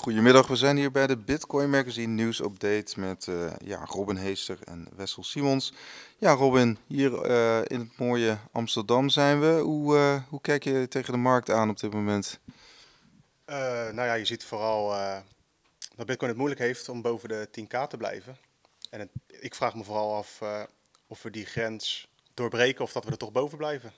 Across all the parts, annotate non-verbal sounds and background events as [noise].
Goedemiddag, we zijn hier bij de Bitcoin Magazine nieuwsupdate met uh, ja, Robin Heester en Wessel Simons. Ja, Robin, hier uh, in het mooie Amsterdam zijn we. Hoe, uh, hoe kijk je tegen de markt aan op dit moment? nou ja, je ziet vooral dat Bitcoin het moeilijk heeft om boven de 10k te blijven. En ik vraag me vooral af of we die grens doorbreken of dat we er toch boven blijven.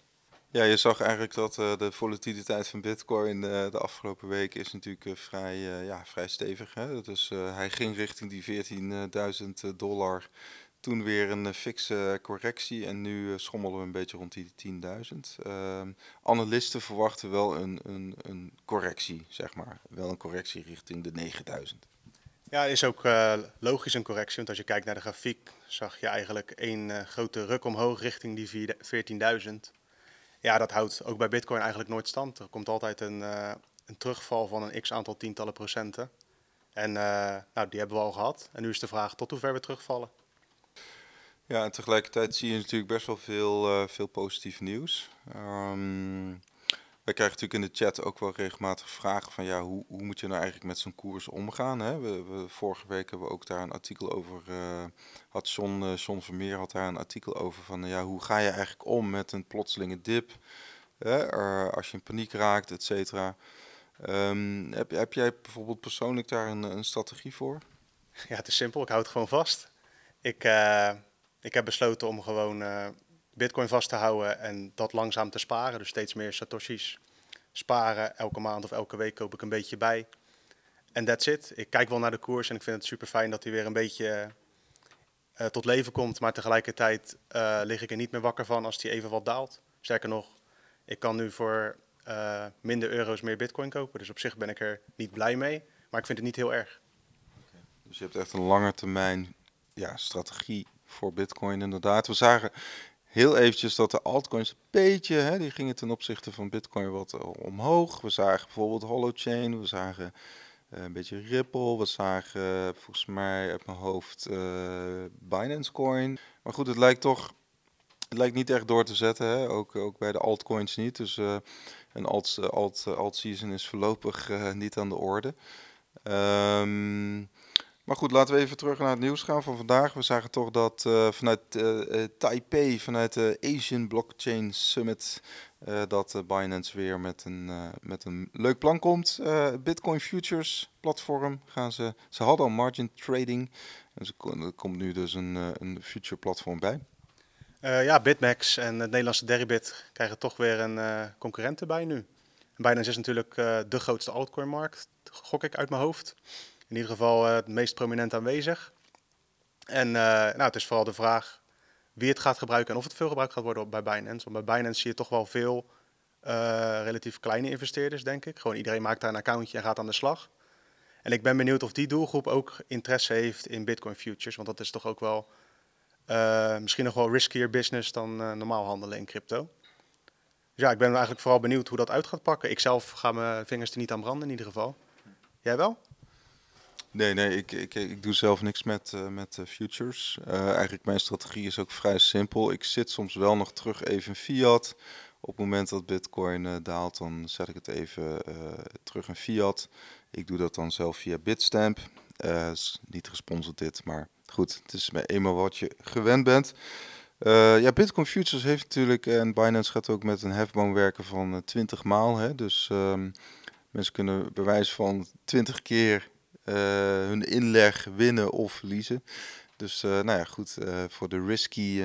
Ja, je zag eigenlijk dat uh, de volatiliteit van Bitcoin uh, de afgelopen weken is natuurlijk uh, vrij, ja, vrij stevig. Hè? Dus hij ging richting die 14.000 dollar. Toen weer een fikse correctie en nu schommelen we een beetje rond die 10.000. Ehm, analisten verwachten wel een, een, een correctie, zeg maar. Wel een correctie richting de 9.000. Ja, is ook logisch een correctie. Want als je kijkt naar de grafiek, zag je eigenlijk één grote ruk omhoog richting die 14.000. Ja, dat houdt ook bij Bitcoin eigenlijk nooit stand. Er komt altijd een, uh, een terugval van een x aantal tientallen procenten. En uh, nou, die hebben we al gehad. En nu is de vraag tot hoe ver we terugvallen. Ja, en tegelijkertijd zie je natuurlijk best wel veel, uh, veel positief nieuws. Um, wij krijgen natuurlijk in de chat ook wel regelmatig vragen van ja, hoe, hoe moet je nou eigenlijk met zo'n koers omgaan? Hè? We, vorige week hebben we ook daar een artikel over, uh, had John, uh, Vermeer had daar een artikel over van ja, hoe ga je eigenlijk om met een plotselinge dip? Hè? Uh, als je in paniek raakt, et cetera. Um, heb, heb jij bijvoorbeeld persoonlijk daar een, een strategie voor? Ja, het is simpel. Ik houd het gewoon vast. Ik, ik heb besloten om gewoon Bitcoin vast te houden en dat langzaam te sparen. Dus steeds meer Satoshis sparen. Elke maand of elke week koop ik een beetje bij. En that's it. Ik kijk wel naar de koers en ik vind het super fijn dat hij weer een beetje uh, tot leven komt. Maar tegelijkertijd uh, lig ik er niet meer wakker van als hij even wat daalt. Sterker nog, ik kan nu voor uh, minder euro's meer Bitcoin kopen. Dus op zich ben ik er niet blij mee. Maar ik vind het niet heel erg. Dus je hebt echt een lange termijn ja, strategie voor Bitcoin inderdaad. We zagen heel eventjes dat de altcoins een beetje, hè, die gingen ten opzichte van Bitcoin wat eh, omhoog. We zagen bijvoorbeeld Holochain, we zagen uh, een beetje Ripple, we zagen uh, volgens mij uit mijn hoofd Binance Coin. Maar goed, het lijkt toch, het lijkt niet echt door te zetten, hè? Ook, ook bij de altcoins niet. Dus een alt, alt, alt season is voorlopig niet aan de orde. Um, maar goed, laten we even terug naar het nieuws gaan van vandaag. We zagen toch dat uh, vanuit uh, Taipei, vanuit de Asian Blockchain Summit, dat Binance weer met een, met een leuk plan komt. Bitcoin Futures platform gaan ze. Ze hadden al margin trading. En ze, er komt nu dus een, een future platform bij. ja, Bitmax en het Nederlandse Deribit krijgen toch weer een concurrent erbij nu. Binance is natuurlijk de grootste altcoin markt, gok ik uit mijn hoofd in ieder geval uh, het meest prominent aanwezig. En uh, nou, het is vooral de vraag wie het gaat gebruiken en of het veel gebruikt gaat worden bij Binance. Want bij Binance zie je toch wel veel uh, relatief kleine investeerders, denk ik. Gewoon iedereen maakt daar een accountje en gaat aan de slag. En ik ben benieuwd of die doelgroep ook interesse heeft in Bitcoin futures. Want dat is toch ook wel misschien nog wel riskier business dan normaal handelen in crypto. Dus ja, ik ben eigenlijk vooral benieuwd hoe dat uit gaat pakken. Ik zelf ga mijn vingers er niet aan branden in ieder geval. Jij wel? Nee, nee, ik, ik, ik doe zelf niks met, uh, met uh, futures. Uh, eigenlijk mijn strategie is ook vrij simpel. Ik zit soms wel nog terug even in fiat. Op het moment dat bitcoin daalt, dan zet ik het even terug in fiat. Ik doe dat dan zelf via Bitstamp. is niet gesponsord dit, maar goed, het is eenmaal wat je gewend bent. ja, Bitcoin Futures heeft natuurlijk, en Binance gaat ook met een hefboom werken van 20 maal. Hè, dus um, mensen kunnen bewijs van 20 keer hun inleg winnen of verliezen. Dus uh, nou ja, goed, uh, voor de risky,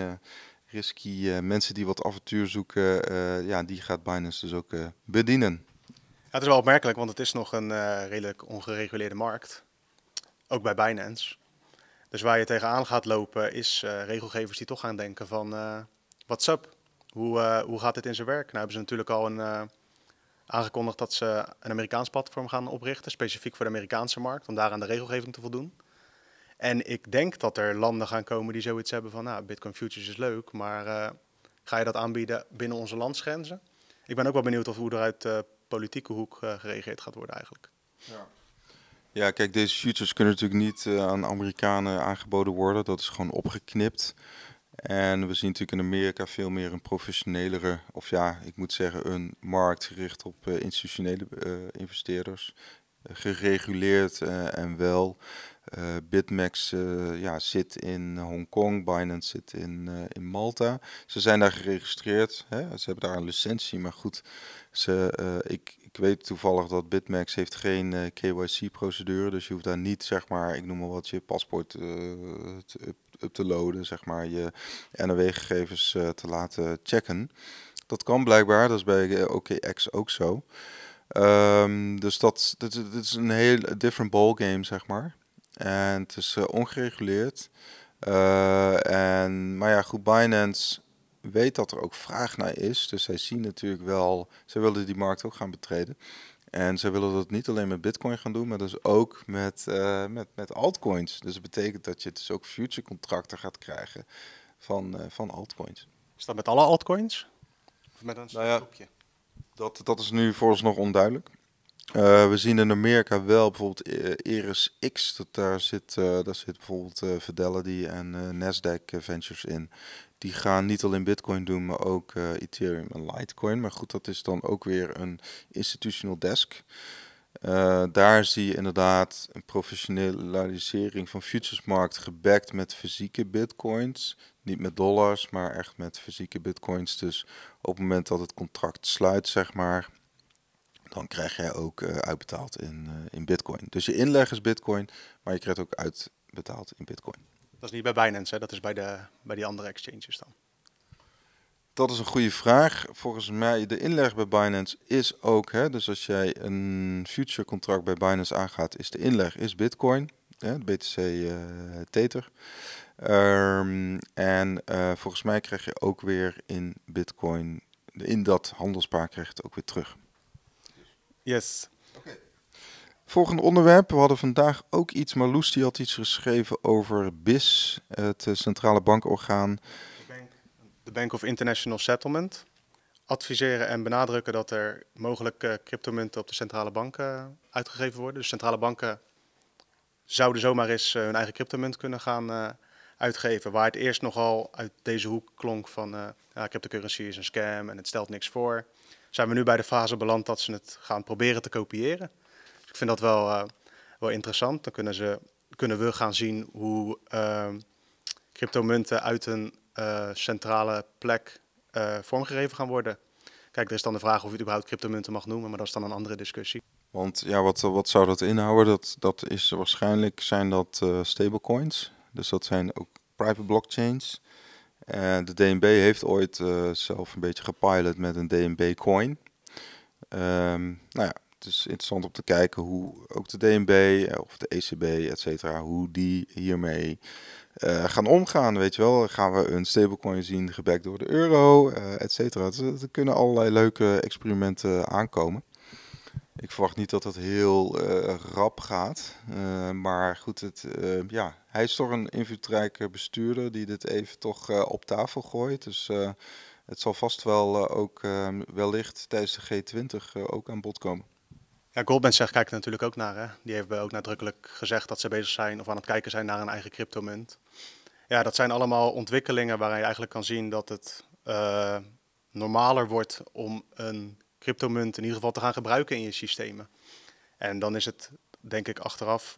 risky mensen die wat avontuur zoeken, ja, die gaat Binance dus ook bedienen. Ja, het is wel opmerkelijk, want het is nog een redelijk ongereguleerde markt. Ook bij Binance. Dus waar je tegenaan gaat lopen is regelgevers die toch gaan denken van, what's up? Hoe, hoe gaat dit in zijn werk? Nou hebben ze natuurlijk al een aangekondigd dat ze een Amerikaans platform gaan oprichten, specifiek voor de Amerikaanse markt, om daar aan de regelgeving te voldoen. En ik denk dat er landen gaan komen die zoiets hebben van, nou, Bitcoin Futures is leuk, maar uh, ga je dat aanbieden binnen onze landsgrenzen? Ik ben ook wel benieuwd of hoe er uit de politieke hoek uh, gereageerd gaat worden eigenlijk. Ja. Ja, kijk, deze futures kunnen natuurlijk niet uh, aan Amerikanen aangeboden worden. Dat is gewoon opgeknipt. En we zien natuurlijk in Amerika veel meer een professionelere, of ja, ik moet zeggen, een markt gericht op uh, institutionele uh, investeerders. gereguleerd en wel. Bitmax ja, zit in Hongkong, Binance zit in, in Malta. Ze zijn daar geregistreerd, hè? ze hebben daar een licentie, maar goed, ze, ik, ik weet toevallig dat Bitmax heeft geen uh, KYC-procedure, dus je hoeft daar niet, zeg maar, ik noem maar wat, je paspoort te, up, te loaden, zeg maar, je NOW-gegevens te laten checken. Dat kan blijkbaar, dat is bij OKX ook zo. Um, dus dat, is een heel different ballgame, zeg maar. En het is uh, ongereguleerd. En, maar ja, goed, Binance weet dat er ook vraag naar is. Dus zij zien natuurlijk wel, zij willen die markt ook gaan betreden. En zij willen dat niet alleen met Bitcoin gaan doen, maar dus ook met, uh, met, met altcoins. Dus dat betekent dat je dus ook future contracten gaat krijgen van, van altcoins. Is dat met alle altcoins? Of met een nou ja, dat, dat is nu vooralsnog onduidelijk. Uh, we zien in Amerika wel bijvoorbeeld Eris X, dat daar, zit, daar zit bijvoorbeeld Fidelity en Nasdaq Ventures in. Die gaan niet alleen Bitcoin doen, maar ook Ethereum en Litecoin. Maar goed, dat is dan ook weer een institutional desk. daar zie je inderdaad een professionalisering van futuresmarkt gebackt met fysieke bitcoins. Niet met dollars, maar echt met fysieke bitcoins. Dus op het moment dat het contract sluit, zeg maar, dan krijg jij ook uh, uitbetaald in, in bitcoin. Dus je inleg is bitcoin, maar je krijgt ook uitbetaald in bitcoin. Dat is niet bij Binance, hè? dat is bij, de, bij die andere exchanges dan. Dat is een goede vraag. Volgens mij, de inleg bij Binance is ook, hè, dus als jij een future contract bij Binance aangaat, is de inleg is bitcoin, hè, de BTC uh, Tether. Um, en uh, volgens mij krijg je ook weer in bitcoin, in dat handelspaar krijg je het ook weer terug. Yes. Okay. Volgende onderwerp. We hadden vandaag ook iets. Marloes die had iets geschreven over BIS, het centrale bankorgaan. De Bank, of International Settlement. Adviseren en benadrukken dat er mogelijk cryptomunten op de centrale banken uitgegeven worden. Dus centrale banken zouden zomaar eens uh, hun eigen cryptomunt kunnen gaan uitgeven. Waar het eerst nogal uit deze hoek klonk van uh, ja, cryptocurrency is een scam en het stelt niks voor. Zijn we nu bij de fase beland dat ze het gaan proberen te kopiëren. Ik vind dat wel, uh, wel interessant. Dan kunnen, ze, kunnen we gaan zien hoe uh, cryptomunten uit een uh, centrale plek vormgegeven gaan worden. Kijk, er is dan de vraag of je het überhaupt cryptomunten mag noemen, maar dat is dan een andere discussie. Want ja, wat, wat zou dat inhouden? Dat, dat is waarschijnlijk zijn dat stablecoins. Dus dat zijn ook private blockchains. En de DNB heeft ooit zelf een beetje gepilot met een DNB coin. Um, nou ja, het is interessant om te kijken hoe ook de DNB eh, of de ECB, et cetera, hoe die hiermee uh, gaan omgaan. Weet je wel, gaan we een stablecoin zien gebackt door de euro, uh, et cetera. Dus er kunnen allerlei leuke experimenten aankomen. Ik verwacht niet dat het heel rap gaat. Maar goed, het, ja, hij is toch een invloedrijke bestuurder die dit even toch op tafel gooit. Dus het zal vast wel ook wellicht tijdens de G20 ook aan bod komen. Ja, Goldman Sachs kijkt er natuurlijk ook naar. Hè? Die heeft ook nadrukkelijk gezegd dat ze bezig zijn of aan het kijken zijn naar een eigen cryptomunt. Ja, dat zijn allemaal ontwikkelingen waarin je eigenlijk kan zien dat het normaler wordt om een cryptomunt in ieder geval te gaan gebruiken in je systemen. En dan is het, denk ik, achteraf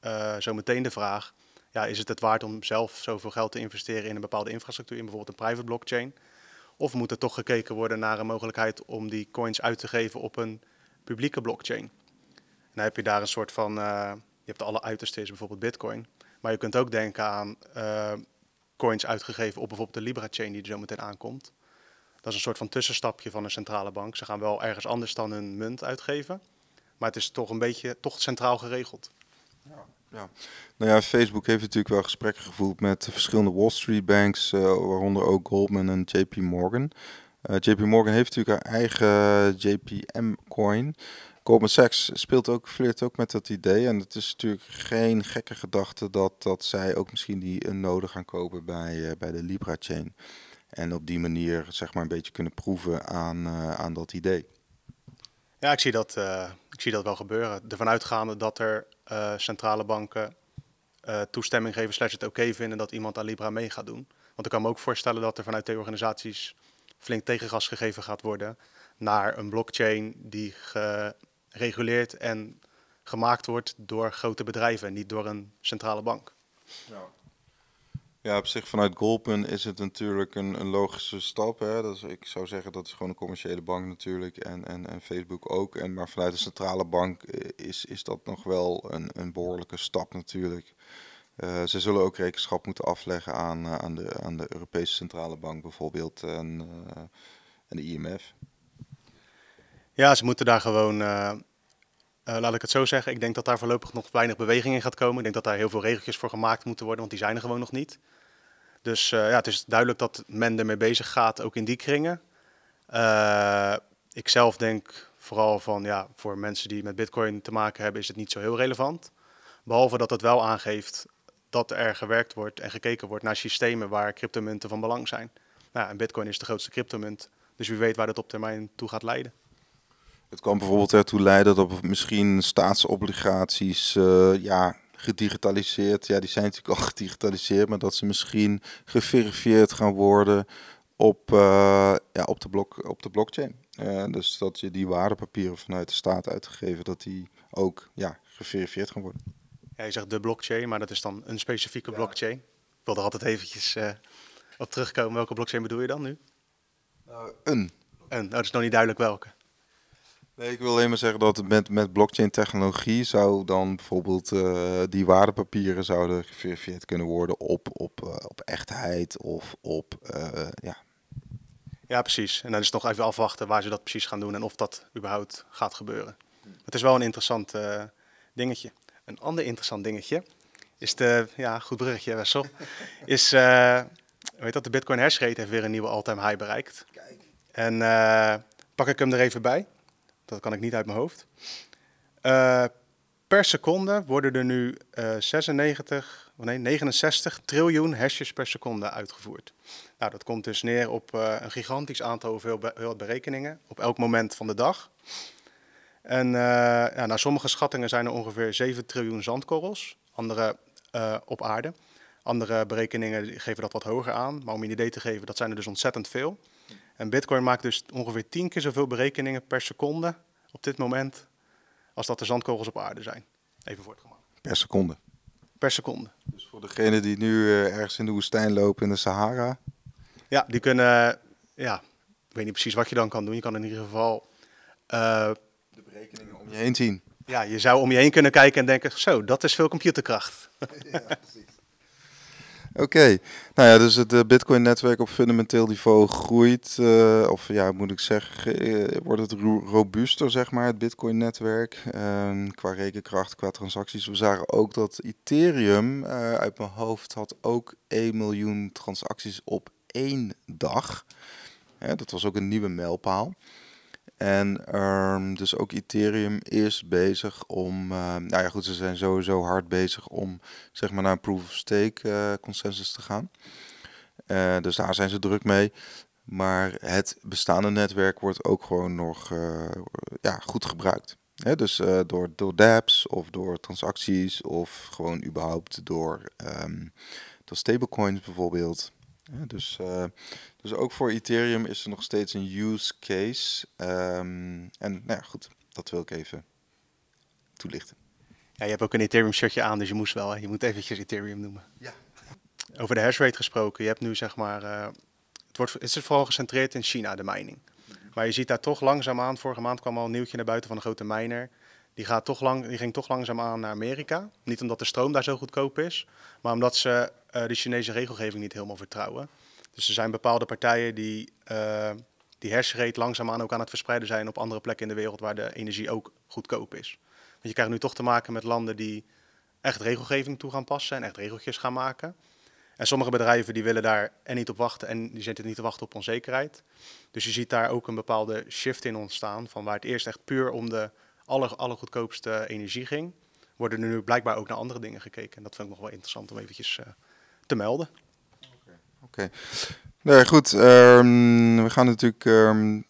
uh, zo meteen de vraag: ja, is het het waard om zelf zoveel geld te investeren in een bepaalde infrastructuur, in bijvoorbeeld een private blockchain? Of moet er toch gekeken worden naar een mogelijkheid om die coins uit te geven op een publieke blockchain? Dan heb je daar een soort van, uh, je hebt alle uitersten, is bijvoorbeeld Bitcoin. Maar je kunt ook denken aan uh, coins uitgegeven op bijvoorbeeld de Libra-chain die er zo meteen aankomt. Dat is een soort van tussenstapje van een centrale bank. Ze gaan wel ergens anders dan hun munt uitgeven. Maar het is toch een beetje toch centraal geregeld. Ja. Ja. Nou ja, Facebook heeft natuurlijk wel gesprekken gevoerd met verschillende Wall Street banks, uh, waaronder ook Goldman en JP Morgan. Uh, JP Morgan heeft natuurlijk haar eigen JPM coin. Goldman Sachs speelt ook, flirt ook met dat idee. En het is natuurlijk geen gekke gedachte dat, dat zij ook misschien die een nodig gaan kopen bij, uh, bij de Libra chain. En op die manier zeg maar een beetje kunnen proeven aan, aan dat idee. Ja, ik zie dat, ik zie dat wel gebeuren. Ervan uitgaande dat er centrale banken toestemming geven, slash het oké vinden dat iemand aan Libra mee gaat doen. Want ik kan me ook voorstellen dat er vanuit de organisaties flink tegengas gegeven gaat worden naar een blockchain die gereguleerd en gemaakt wordt door grote bedrijven en niet door een centrale bank. Ja. Ja, op zich vanuit Golpen is het natuurlijk een, logische stap. Hè? Dat ik zou zeggen dat is gewoon een commerciële bank natuurlijk en, en, en Facebook ook. En, maar vanuit de centrale bank eh, is, is dat nog wel een, een behoorlijke stap natuurlijk. Uh, ze zullen ook rekenschap moeten afleggen aan, uh, aan, de, aan de Europese Centrale Bank bijvoorbeeld en, uh, en de IMF. Ja, ze moeten daar gewoon, laat ik het zo zeggen, ik denk dat daar voorlopig nog weinig beweging in gaat komen. Ik denk dat daar heel veel regeltjes voor gemaakt moeten worden, want die zijn er gewoon nog niet. Dus ja, het is duidelijk dat men ermee bezig gaat, ook in die kringen. ik zelf denk vooral van, ja, voor mensen die met bitcoin te maken hebben, is het niet zo heel relevant. Behalve dat het wel aangeeft dat er gewerkt wordt en gekeken wordt naar systemen waar cryptomunten van belang zijn. Nou, en bitcoin is de grootste cryptomunt, dus wie weet waar dat op termijn toe gaat leiden. Het kan bijvoorbeeld ertoe leiden dat misschien staatsobligaties uh, ja, gedigitaliseerd, ja die zijn natuurlijk al [laughs] gedigitaliseerd, maar dat ze misschien geverifieerd gaan worden op, uh, ja, op, de, blok, op de blockchain. Uh, dus dat je die waardepapieren vanuit de staat uitgegeven, dat die ook ja, geverifieerd gaan worden. Ja, je zegt de blockchain, maar dat is dan een specifieke blockchain. Ik wil er altijd eventjes uh, op terugkomen. Welke blockchain bedoel je dan nu? Uh, een. Een, dat is nog niet duidelijk welke. Nee, ik wil alleen maar zeggen dat met, met blockchain technologie zou dan bijvoorbeeld uh, die waardepapieren zouden geverifieerd kunnen worden op, op, uh, op echtheid of op, uh, ja. Ja, precies. En dan is het nog even afwachten waar ze dat precies gaan doen en of dat überhaupt gaat gebeuren. Het is wel een interessant dingetje. Een ander interessant dingetje is de, ja, goed bruggetje Wessel, [laughs] is, uh, weet dat, de Bitcoin hash rate heeft weer een nieuwe all-time high bereikt. Kijk. En uh, pak ik hem er even bij, dat kan ik niet uit mijn hoofd. Uh, per seconde worden er nu 96, nee, 69 triljoen hashes per seconde uitgevoerd. Nou, dat komt dus neer op een gigantisch aantal hoeveel berekeningen op elk moment van de dag. En uh, ja, naar sommige schattingen zijn er ongeveer 7 triljoen zandkorrels, andere uh, op aarde. Andere berekeningen geven dat wat hoger aan, maar om je een idee te geven, dat zijn er dus ontzettend veel. En Bitcoin maakt dus ongeveer 10 keer zoveel berekeningen per seconde op dit moment als dat de zandkorrels op aarde zijn. Even voortgemaakt. Per seconde? Per seconde. Dus voor degenen die nu uh, ergens in de woestijn lopen in de Sahara? Ja, die kunnen, ja, ik weet niet precies wat je dan kan doen. Je kan in ieder geval de berekeningen om je heen zien. Ja, je zou om je heen kunnen kijken en denken, zo, dat is veel computerkracht. [laughs] ja, precies. Oké, okay. nou ja, dus het uh, Bitcoin-netwerk op fundamenteel niveau groeit, uh, of ja, moet ik zeggen, uh, wordt het robuuster, zeg maar, het Bitcoin-netwerk, ehm, qua rekenkracht, qua transacties. We zagen ook dat Ethereum, uit mijn hoofd, had ook 1 miljoen transacties op één dag. dat was ook een nieuwe mijlpaal. En um, dus ook Ethereum is bezig om, uh, nou ja goed, ze zijn sowieso hard bezig om zeg maar naar een proof of stake uh, consensus te gaan. Uh, dus daar zijn ze druk mee. Maar het bestaande netwerk wordt ook gewoon nog ja, goed gebruikt. Hè, dus door, door dApps of door transacties of gewoon überhaupt door, um, door stablecoins bijvoorbeeld. Ja, dus, uh, dus ook voor Ethereum is er nog steeds een use case. Um, en nou ja, goed, dat wil ik even toelichten. Ja, je hebt ook een Ethereum shirtje aan, dus je moest wel, je moet eventjes Ethereum noemen. Ja. Over de hash rate gesproken, je hebt nu zeg maar, uh, het, wordt, het is vooral gecentreerd in China, de mining. Maar je ziet daar toch langzaamaan, vorige maand kwam al een nieuwtje naar buiten van een grote miner. Die, gaat toch lang, die ging toch langzaamaan naar Amerika. Niet omdat de stroom daar zo goedkoop is, maar omdat ze de Chinese regelgeving niet helemaal vertrouwen. Dus er zijn bepaalde partijen die uh, die hash langzaamaan ook aan het verspreiden zijn op andere plekken in de wereld waar de energie ook goedkoop is. Want je krijgt nu toch te maken met landen die echt regelgeving toe gaan passen en echt regeltjes gaan maken. En sommige bedrijven die willen daar en niet op wachten en die zitten niet te wachten op onzekerheid. Dus je ziet daar ook een bepaalde shift in ontstaan van waar het eerst echt puur om de aller, allergoedkoopste energie ging, worden er nu blijkbaar ook naar andere dingen gekeken. En dat vind ik nog wel interessant om eventjes uh, te melden. Oké. Okay. Nee, goed. Um, we gaan natuurlijk um,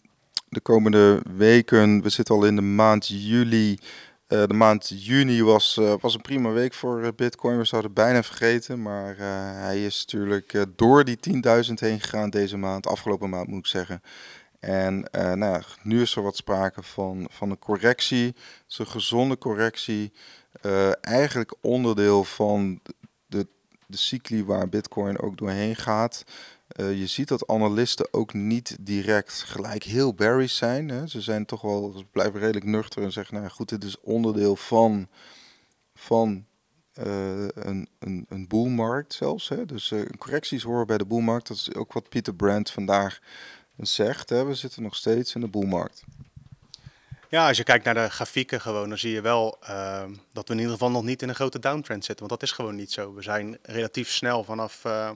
de komende weken. We zitten al in de maand juli. Uh, de maand juni was, uh, was een prima week voor Bitcoin. We zouden bijna vergeten. Maar hij is natuurlijk door die 10.000 heen gegaan deze maand. Afgelopen maand moet ik zeggen. En nou ja, nu is er wat sprake van, van een correctie. Het een gezonde correctie. Eigenlijk onderdeel van de, cycli waar Bitcoin ook doorheen gaat. Uh, je ziet dat analisten ook niet direct gelijk heel bearish zijn. Hè. Ze zijn toch wel, ze blijven redelijk nuchter en zeggen, nou goed, dit is onderdeel van, van uh, een, een, een boelmarkt zelfs. Hè. Dus uh, correcties horen bij de boelmarkt. Dat is ook wat Peter Brandt vandaag zegt. Hè. We zitten nog steeds in de boelmarkt. Ja, als je kijkt naar de grafieken gewoon, dan zie je wel uh, dat we in ieder geval nog niet in een grote downtrend zitten. Want dat is gewoon niet zo. We zijn relatief snel vanaf, uh,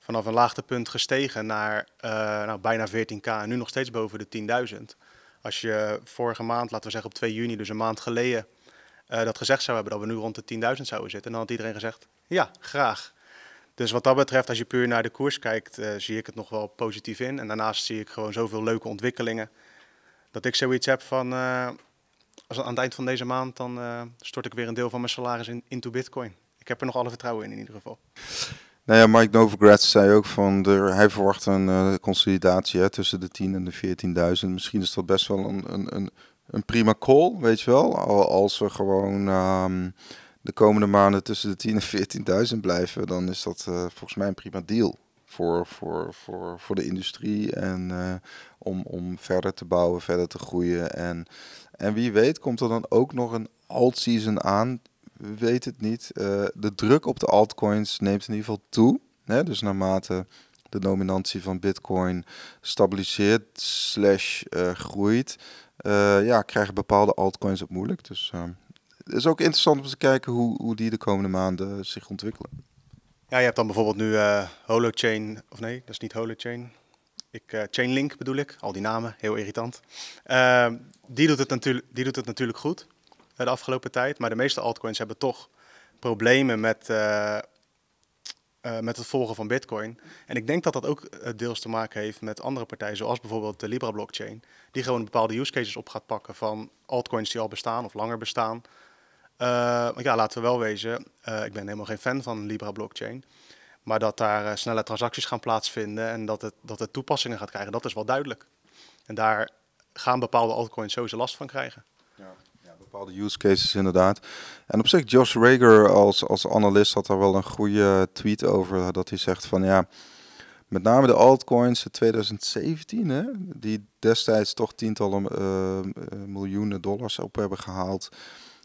vanaf een laagtepunt gestegen naar uh, nou, bijna 14k en nu nog steeds boven de 10.000. Als je vorige maand, laten we zeggen op 2 juni, dus een maand geleden, dat gezegd zou hebben dat we nu rond de 10.000 zouden zitten, dan had iedereen gezegd, ja, graag. Dus wat dat betreft, als je puur naar de koers kijkt, zie ik het nog wel positief in. En daarnaast zie ik gewoon zoveel leuke ontwikkelingen dat ik zoiets heb van, uh, als aan het eind van deze maand, dan uh, stort ik weer een deel van mijn salaris in, into bitcoin. Ik heb er nog alle vertrouwen in in ieder geval. Nou ja, Mike Novogratz zei ook van, de, hij verwacht een uh, consolidatie hè, tussen de 10 en de 14.000. Misschien is dat best wel een, een, een, prima call, weet je wel. Als we gewoon um, de komende maanden tussen de 10 en 14.000 blijven, dan is dat volgens mij een prima deal voor, voor, voor, voor de industrie en uh, om, om verder te bouwen, verder te groeien. En, en wie weet komt er dan ook nog een alt-season aan. We weten het niet. Uh, de druk op de altcoins neemt in ieder geval toe. Hè? Dus naarmate de dominantie van Bitcoin stabiliseert slash uh, groeit, ja, krijgen bepaalde altcoins het moeilijk. Dus het is ook interessant om te kijken hoe, hoe die de komende maanden zich ontwikkelen. Ja, je hebt dan bijvoorbeeld nu uh, Holochain, of nee, dat is niet Holochain. Ik, uh, Chainlink bedoel ik, al die namen, heel irritant. Uh, die, doet het natuurlijk, die doet het natuurlijk goed de afgelopen tijd, maar de meeste altcoins hebben toch problemen met, met het volgen van Bitcoin. En ik denk dat dat ook deels te maken heeft met andere partijen, zoals bijvoorbeeld de Libra blockchain, die gewoon bepaalde use cases op gaat pakken van altcoins die al bestaan of langer bestaan. Uh, ja, laten we wel wezen, uh, ik ben helemaal geen fan van Libra blockchain. Maar dat daar uh, snelle transacties gaan plaatsvinden en dat het, dat het toepassingen gaat krijgen, dat is wel duidelijk. En daar gaan bepaalde altcoins sowieso last van krijgen. Ja, ja bepaalde use cases inderdaad. En op zich, Josh Rager als, als analist had daar wel een goede tweet over. Dat hij zegt van ja, met name de altcoins in 2017, hè, die destijds toch tientallen miljoenen dollars op hebben gehaald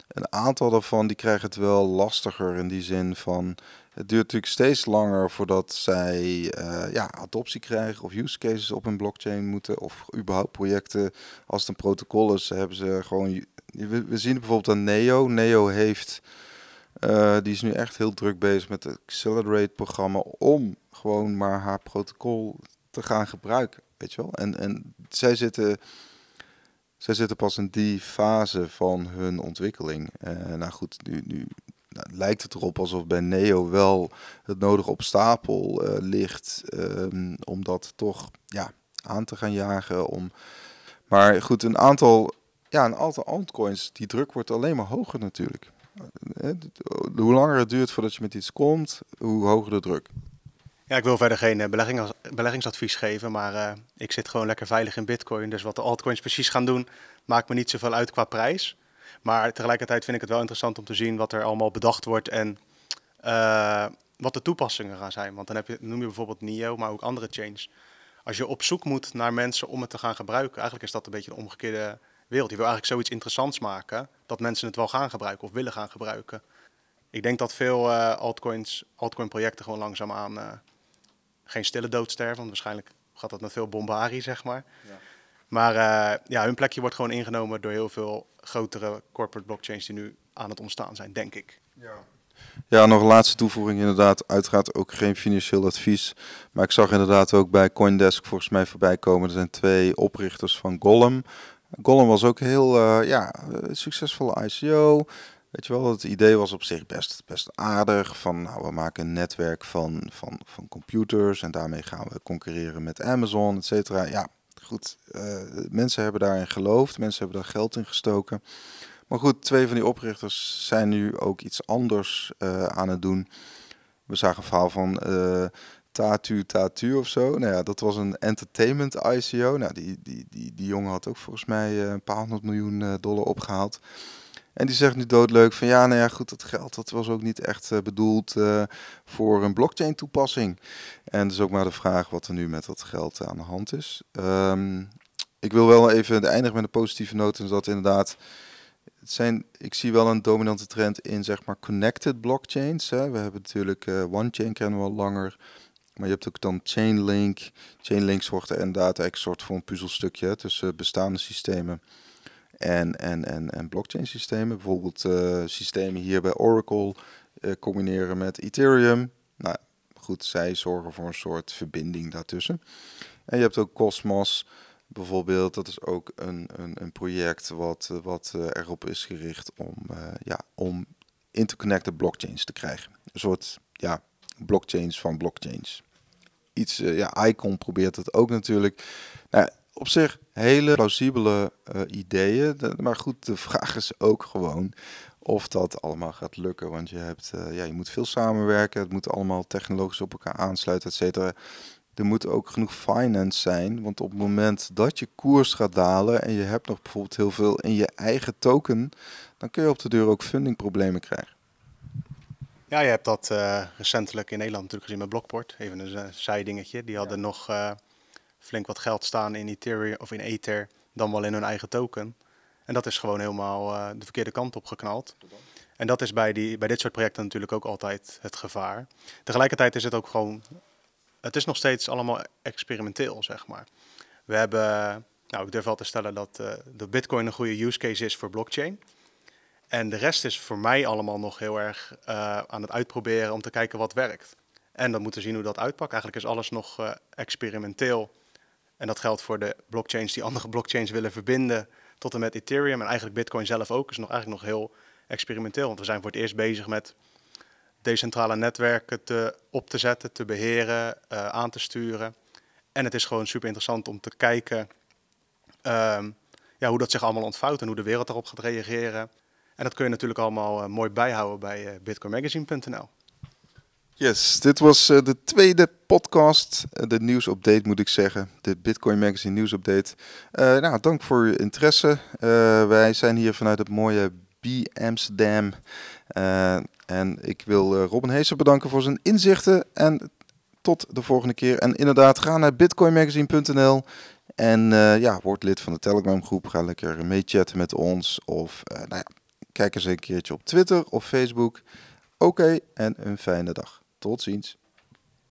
een aantal daarvan die krijgen het wel lastiger in die zin van het duurt natuurlijk steeds langer voordat zij uh, ja, adoptie krijgen of use cases op een blockchain moeten of überhaupt projecten. Als het een protocol is, hebben ze gewoon. We, zien bijvoorbeeld aan Neo. Neo heeft. Uh, die is nu echt heel druk bezig met het Accelerate-programma om gewoon maar haar protocol te gaan gebruiken. Weet je wel? En, en zij zitten zij zitten pas in die fase van hun ontwikkeling. Uh, nou goed, nu, nu nou, lijkt het erop alsof bij Neo wel het nodige op stapel uh, ligt um, om dat toch ja, aan te gaan jagen. Om... Maar goed, een aantal, ja, een aantal altcoins, die druk wordt alleen maar hoger natuurlijk. Uh, hoe langer het duurt voordat je met iets komt, hoe hoger de druk. Ja, ik wil verder geen uh, belegging, beleggingsadvies geven, maar uh, ik zit gewoon lekker veilig in Bitcoin. Dus wat de altcoins precies gaan doen, maakt me niet zoveel uit qua prijs. Maar tegelijkertijd vind ik het wel interessant om te zien wat er allemaal bedacht wordt en uh, wat de toepassingen gaan zijn. Want dan heb je, noem je bijvoorbeeld NIO, maar ook andere chains. Als je op zoek moet naar mensen om het te gaan gebruiken, eigenlijk is dat een beetje een omgekeerde wereld. Je wil eigenlijk zoiets interessants maken dat mensen het wel gaan gebruiken of willen gaan gebruiken. Ik denk dat veel altcoins, altcoin projecten gewoon langzaamaan geen stille dood sterven, want waarschijnlijk gaat dat met veel bombarie, zeg maar. Ja. Maar uh, ja, hun plekje wordt gewoon ingenomen door heel veel grotere corporate blockchains die nu aan het ontstaan zijn, denk ik. Ja. Ja, nog een laatste toevoeging inderdaad. Uiteraard ook geen financieel advies. Maar ik zag inderdaad ook bij Coindesk volgens mij voorbij komen. Er zijn twee oprichters van Gollum. Gollum was ook heel uh, ja, succesvolle ICO. Weet je wel, het idee was op zich best, best aardig. Van nou, we maken een netwerk van, van, van computers en daarmee gaan we concurreren met Amazon, et cetera. Ja, goed. Uh, mensen hebben daarin geloofd, mensen hebben daar geld in gestoken. Maar goed, twee van die oprichters zijn nu ook iets anders uh, aan het doen. We zagen een verhaal van uh, Tatu Tatu of zo. Nou ja, dat was een entertainment ICO. Nou, die, die, die, die jongen had ook volgens mij een paar honderd miljoen dollar opgehaald. En die zegt nu doodleuk van ja, nou ja, goed, dat geld dat was ook niet echt bedoeld voor een blockchain toepassing. En dus ook maar de vraag wat er nu met dat geld aan de hand is. Um, ik wil wel even eindigen met een positieve noot. En dat inderdaad, het zijn, ik zie wel een dominante trend in zeg maar connected blockchains. Hè. We hebben natuurlijk uh, OneChain kennen we langer. Maar je hebt ook dan Chainlink. Chainlink zorgt er inderdaad eigenlijk een soort van puzzelstukje tussen bestaande systemen en, en, en, en blockchain systemen. Bijvoorbeeld uh, systemen hier bij Oracle uh, combineren met Ethereum. Nou goed, zij zorgen voor een soort verbinding daartussen. En je hebt ook Cosmos bijvoorbeeld. Dat is ook een, een, een project wat, wat uh, erop is gericht om, ja, om interconnected blockchains te krijgen. Een soort ja, blockchains van blockchains. Iets, ja, Icon probeert het ook natuurlijk. Nou, op zich hele plausibele ideeën. maar goed, de vraag is ook gewoon of dat allemaal gaat lukken. Want je, hebt, ja, je moet veel samenwerken. Het moet allemaal technologisch op elkaar aansluiten, et cetera er moet ook genoeg finance zijn. Want op het moment dat je koers gaat dalen en je hebt nog bijvoorbeeld heel veel in je eigen token, dan kun je op de deur ook fundingproblemen krijgen. Ja, je hebt dat uh, recentelijk in Nederland natuurlijk gezien met Blockport. Even een zijdingetje. Die hadden nog flink wat geld staan in Ethereum of in Ether, dan wel in hun eigen token. En dat is gewoon helemaal de verkeerde kant op geknald. En dat is bij, die, bij dit soort projecten natuurlijk ook altijd het gevaar. Tegelijkertijd is het ook gewoon het is nog steeds allemaal experimenteel, zeg maar. We hebben, nou, ik durf wel te stellen dat uh, de Bitcoin een goede use case is voor blockchain. En de rest is voor mij allemaal nog heel erg uh, aan het uitproberen om te kijken wat werkt. En dan moeten zien hoe dat uitpakt. Eigenlijk is alles nog experimenteel. En dat geldt voor de blockchains die andere blockchains willen verbinden tot en met Ethereum. En eigenlijk Bitcoin zelf ook is nog eigenlijk nog heel experimenteel. Want we zijn voor het eerst bezig met decentrale netwerken te, op te zetten, te beheren, uh, aan te sturen. En het is gewoon super interessant om te kijken um, ja, hoe dat zich allemaal ontvouwt en hoe de wereld erop gaat reageren. En dat kun je natuurlijk allemaal uh, mooi bijhouden bij uh, bitcoinmagazine.nl. Yes, dit was de tweede podcast, de nieuwsupdate moet ik zeggen, de Bitcoin Magazine nieuwsupdate. nou, dank voor uw interesse. wij zijn hier vanuit het mooie B Amsterdam. En ik wil Robin Heeser bedanken voor zijn inzichten. En tot de volgende keer. En inderdaad, ga naar bitcoinmagazine.nl. En ja, word lid van de Telegram groep. Ga lekker meechatten met ons. Of nou ja, kijk eens een keertje op Twitter of Facebook. Oké, en een fijne dag. Tot ziens.